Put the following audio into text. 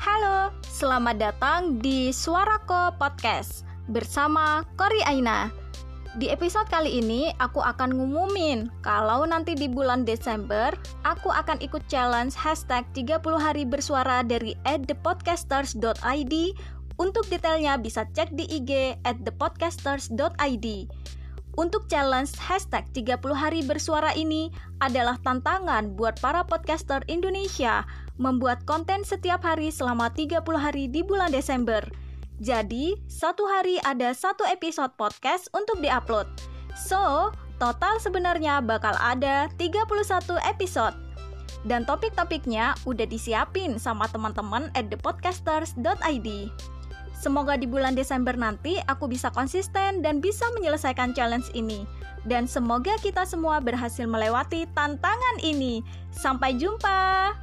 Halo, selamat datang di Suarako Podcast bersama Kori Aina. Di episode kali ini aku akan ngumumin kalau nanti di bulan Desember aku akan ikut challenge hashtag 30 hari bersuara dari @thepodcasters.id untuk detailnya bisa cek di IG at thepodcasters.id Untuk challenge hashtag 30 hari bersuara ini adalah tantangan buat para podcaster Indonesia membuat konten setiap hari selama 30 hari di bulan Desember. Jadi, satu hari ada satu episode podcast untuk diupload. So, total sebenarnya bakal ada 31 episode. Dan topik-topiknya udah disiapin sama teman-teman at thepodcasters.id. Semoga di bulan Desember nanti aku bisa konsisten dan bisa menyelesaikan challenge ini. Dan semoga kita semua berhasil melewati tantangan ini. Sampai jumpa!